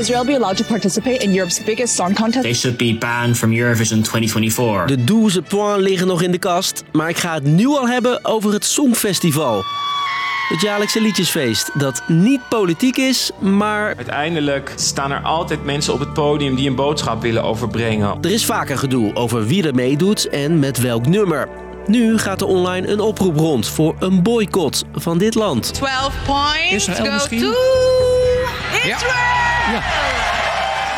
Israel be allowed to participate in Europe's biggest song contest? They should be banned from Eurovision 2024. De 12 points liggen nog in de kast, maar ik ga het nu al hebben over het Songfestival. Het jaarlijkse liedjesfeest dat niet politiek is, maar Uiteindelijk staan er altijd mensen op het podium die een boodschap willen overbrengen. er is vaker gedoe over wie er meedoet en met welk nummer. Nu gaat er online een oproep rond voor een boycott van dit land. 12 points Israël go misschien? to Israel.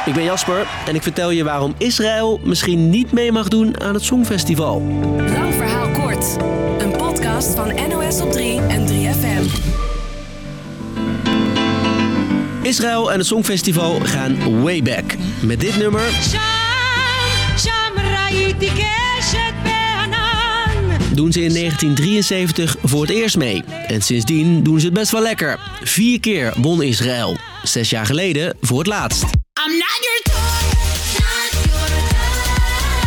Ik ben Jasper en ik vertel je waarom Israël misschien niet mee mag doen aan het Songfestival. Lang verhaal kort. Een podcast van NOS op 3 en 3FM. Israël en het Songfestival gaan way back. Met dit nummer doen ze in 1973 voor het eerst mee. En sindsdien doen ze het best wel lekker. Vier keer won Israël. Zes jaar geleden voor het laatst. I'm not your toy. Not your toy.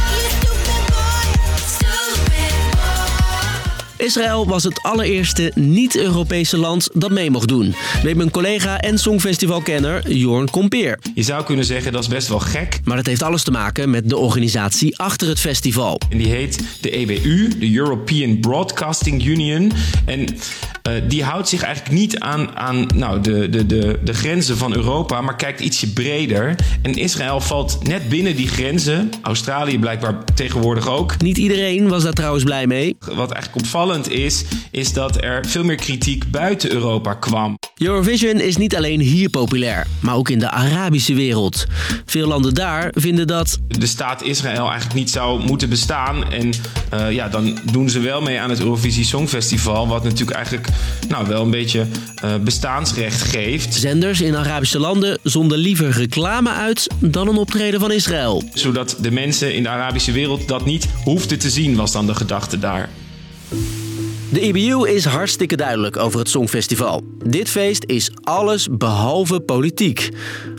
You stupid boy. Stupid boy. Israël was het allereerste niet-Europese land dat mee mocht doen. Weet mijn collega en Songfestivalkenner Jorn Kompeer. Je zou kunnen zeggen dat is best wel gek. Maar het heeft alles te maken met de organisatie achter het festival. En die heet de EBU, de European Broadcasting Union. En die houdt zich eigenlijk niet aan, aan nou, de, de, de, de grenzen van Europa, maar kijkt ietsje breder. En Israël valt net binnen die grenzen. Australië blijkbaar tegenwoordig ook. Niet iedereen was daar trouwens blij mee. Wat eigenlijk opvallend is, is dat er veel meer kritiek buiten Europa kwam. Eurovision is niet alleen hier populair, maar ook in de Arabische wereld. Veel landen daar vinden dat de staat Israël eigenlijk niet zou moeten bestaan. En eh, ja, dan doen ze wel mee aan het Eurovisie Songfestival. Wat natuurlijk eigenlijk nou, wel een beetje eh, bestaansrecht geeft. zenders in Arabische landen zonden liever reclame uit dan een optreden van Israël. Zodat de mensen in de Arabische wereld dat niet hoefden te zien, was dan de gedachte daar. De EBU is hartstikke duidelijk over het Songfestival. Dit feest is alles behalve politiek.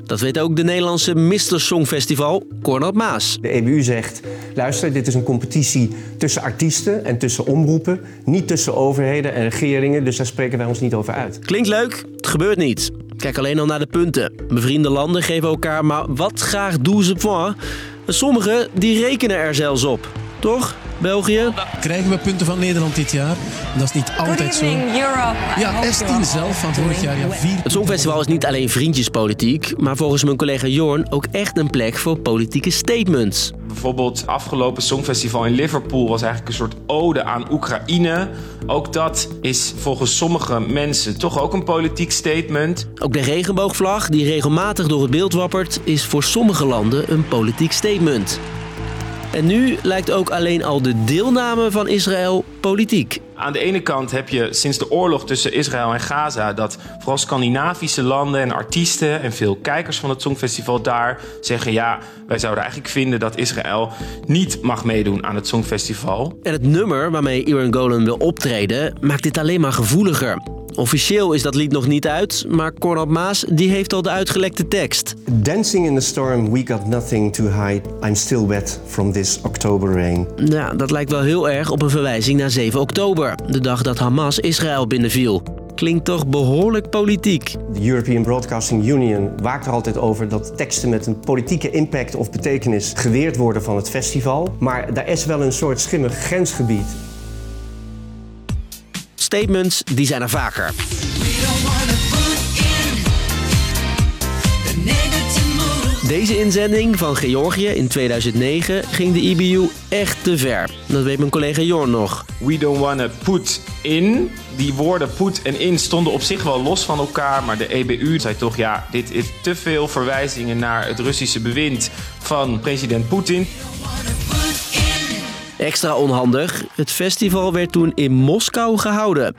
Dat weet ook de Nederlandse Mr. Songfestival, Cornel Maas. De EBU zegt, luister, dit is een competitie tussen artiesten en tussen omroepen. Niet tussen overheden en regeringen, dus daar spreken wij ons niet over uit. Klinkt leuk, het gebeurt niet. Kijk alleen al naar de punten. Bevriende landen geven elkaar maar wat graag 12 points. En Sommigen die rekenen er zelfs op. Toch, België? Krijgen we punten van Nederland dit jaar? Dat is niet altijd zo. Ja, S10 zelf van vorig jaar. Ja, vier Het Songfestival is niet alleen vriendjespolitiek, maar volgens mijn collega Jorn ook echt een plek voor politieke statements. Bijvoorbeeld het afgelopen Songfestival in Liverpool was eigenlijk een soort ode aan Oekraïne. Ook dat is volgens sommige mensen toch ook een politiek statement. Ook de regenboogvlag, die regelmatig door het beeld wappert, is voor sommige landen een politiek statement. En nu lijkt ook alleen al de deelname van Israël politiek. Aan de ene kant heb je sinds de oorlog tussen Israël en Gaza dat vooral Scandinavische landen en artiesten en veel kijkers van het Songfestival daar zeggen: ja, wij zouden eigenlijk vinden dat Israël niet mag meedoen aan het Songfestival. En het nummer waarmee Iran Golan wil optreden maakt dit alleen maar gevoeliger. Officieel is dat lied nog niet uit, maar Conrad Maas die heeft al de uitgelekte tekst. Dancing in the storm, we got nothing to hide. I'm still wet from this October rain. Ja, dat lijkt wel heel erg op een verwijzing naar 7 oktober, de dag dat Hamas Israël binnenviel. Klinkt toch behoorlijk politiek. De European Broadcasting Union waakt er altijd over dat teksten met een politieke impact of betekenis geweerd worden van het festival. Maar daar is wel een soort schimmig grensgebied. Statements die zijn er vaker. Deze inzending van Georgië in 2009 ging de IBU echt te ver. Dat weet mijn collega Jorn nog. We don't wanna put in. Die woorden put en in stonden op zich wel los van elkaar. Maar de EBU zei toch: ja, dit is te veel verwijzingen naar het Russische bewind van president Poetin. Extra onhandig, het festival werd toen in Moskou gehouden.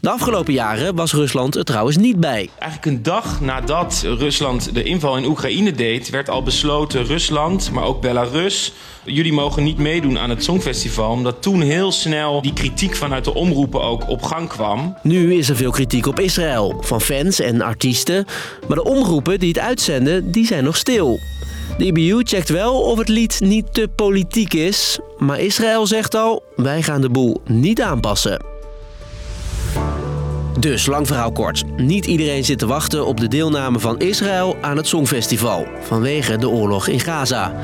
De afgelopen jaren was Rusland er trouwens niet bij. Eigenlijk een dag nadat Rusland de inval in Oekraïne deed, werd al besloten: Rusland, maar ook Belarus. Jullie mogen niet meedoen aan het Songfestival. Omdat toen heel snel die kritiek vanuit de omroepen ook op gang kwam. Nu is er veel kritiek op Israël, van fans en artiesten. Maar de omroepen die het uitzenden, die zijn nog stil. De IBU checkt wel of het lied niet te politiek is. Maar Israël zegt al, wij gaan de boel niet aanpassen. Dus, lang verhaal kort. Niet iedereen zit te wachten op de deelname van Israël aan het Songfestival. Vanwege de oorlog in Gaza.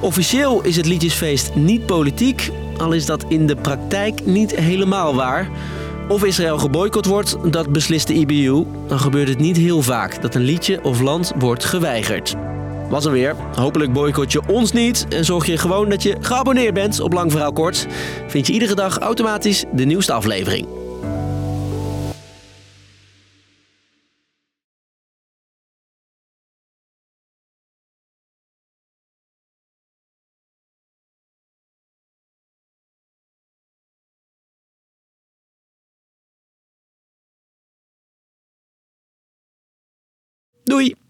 Officieel is het liedjesfeest niet politiek, al is dat in de praktijk niet helemaal waar. Of Israël geboycott wordt, dat beslist de IBU. Dan gebeurt het niet heel vaak dat een liedje of land wordt geweigerd. Was er weer. Hopelijk boycott je ons niet en zorg je gewoon dat je geabonneerd bent op Lang Verhaal Kort. Vind je iedere dag automatisch de nieuwste aflevering. Doei!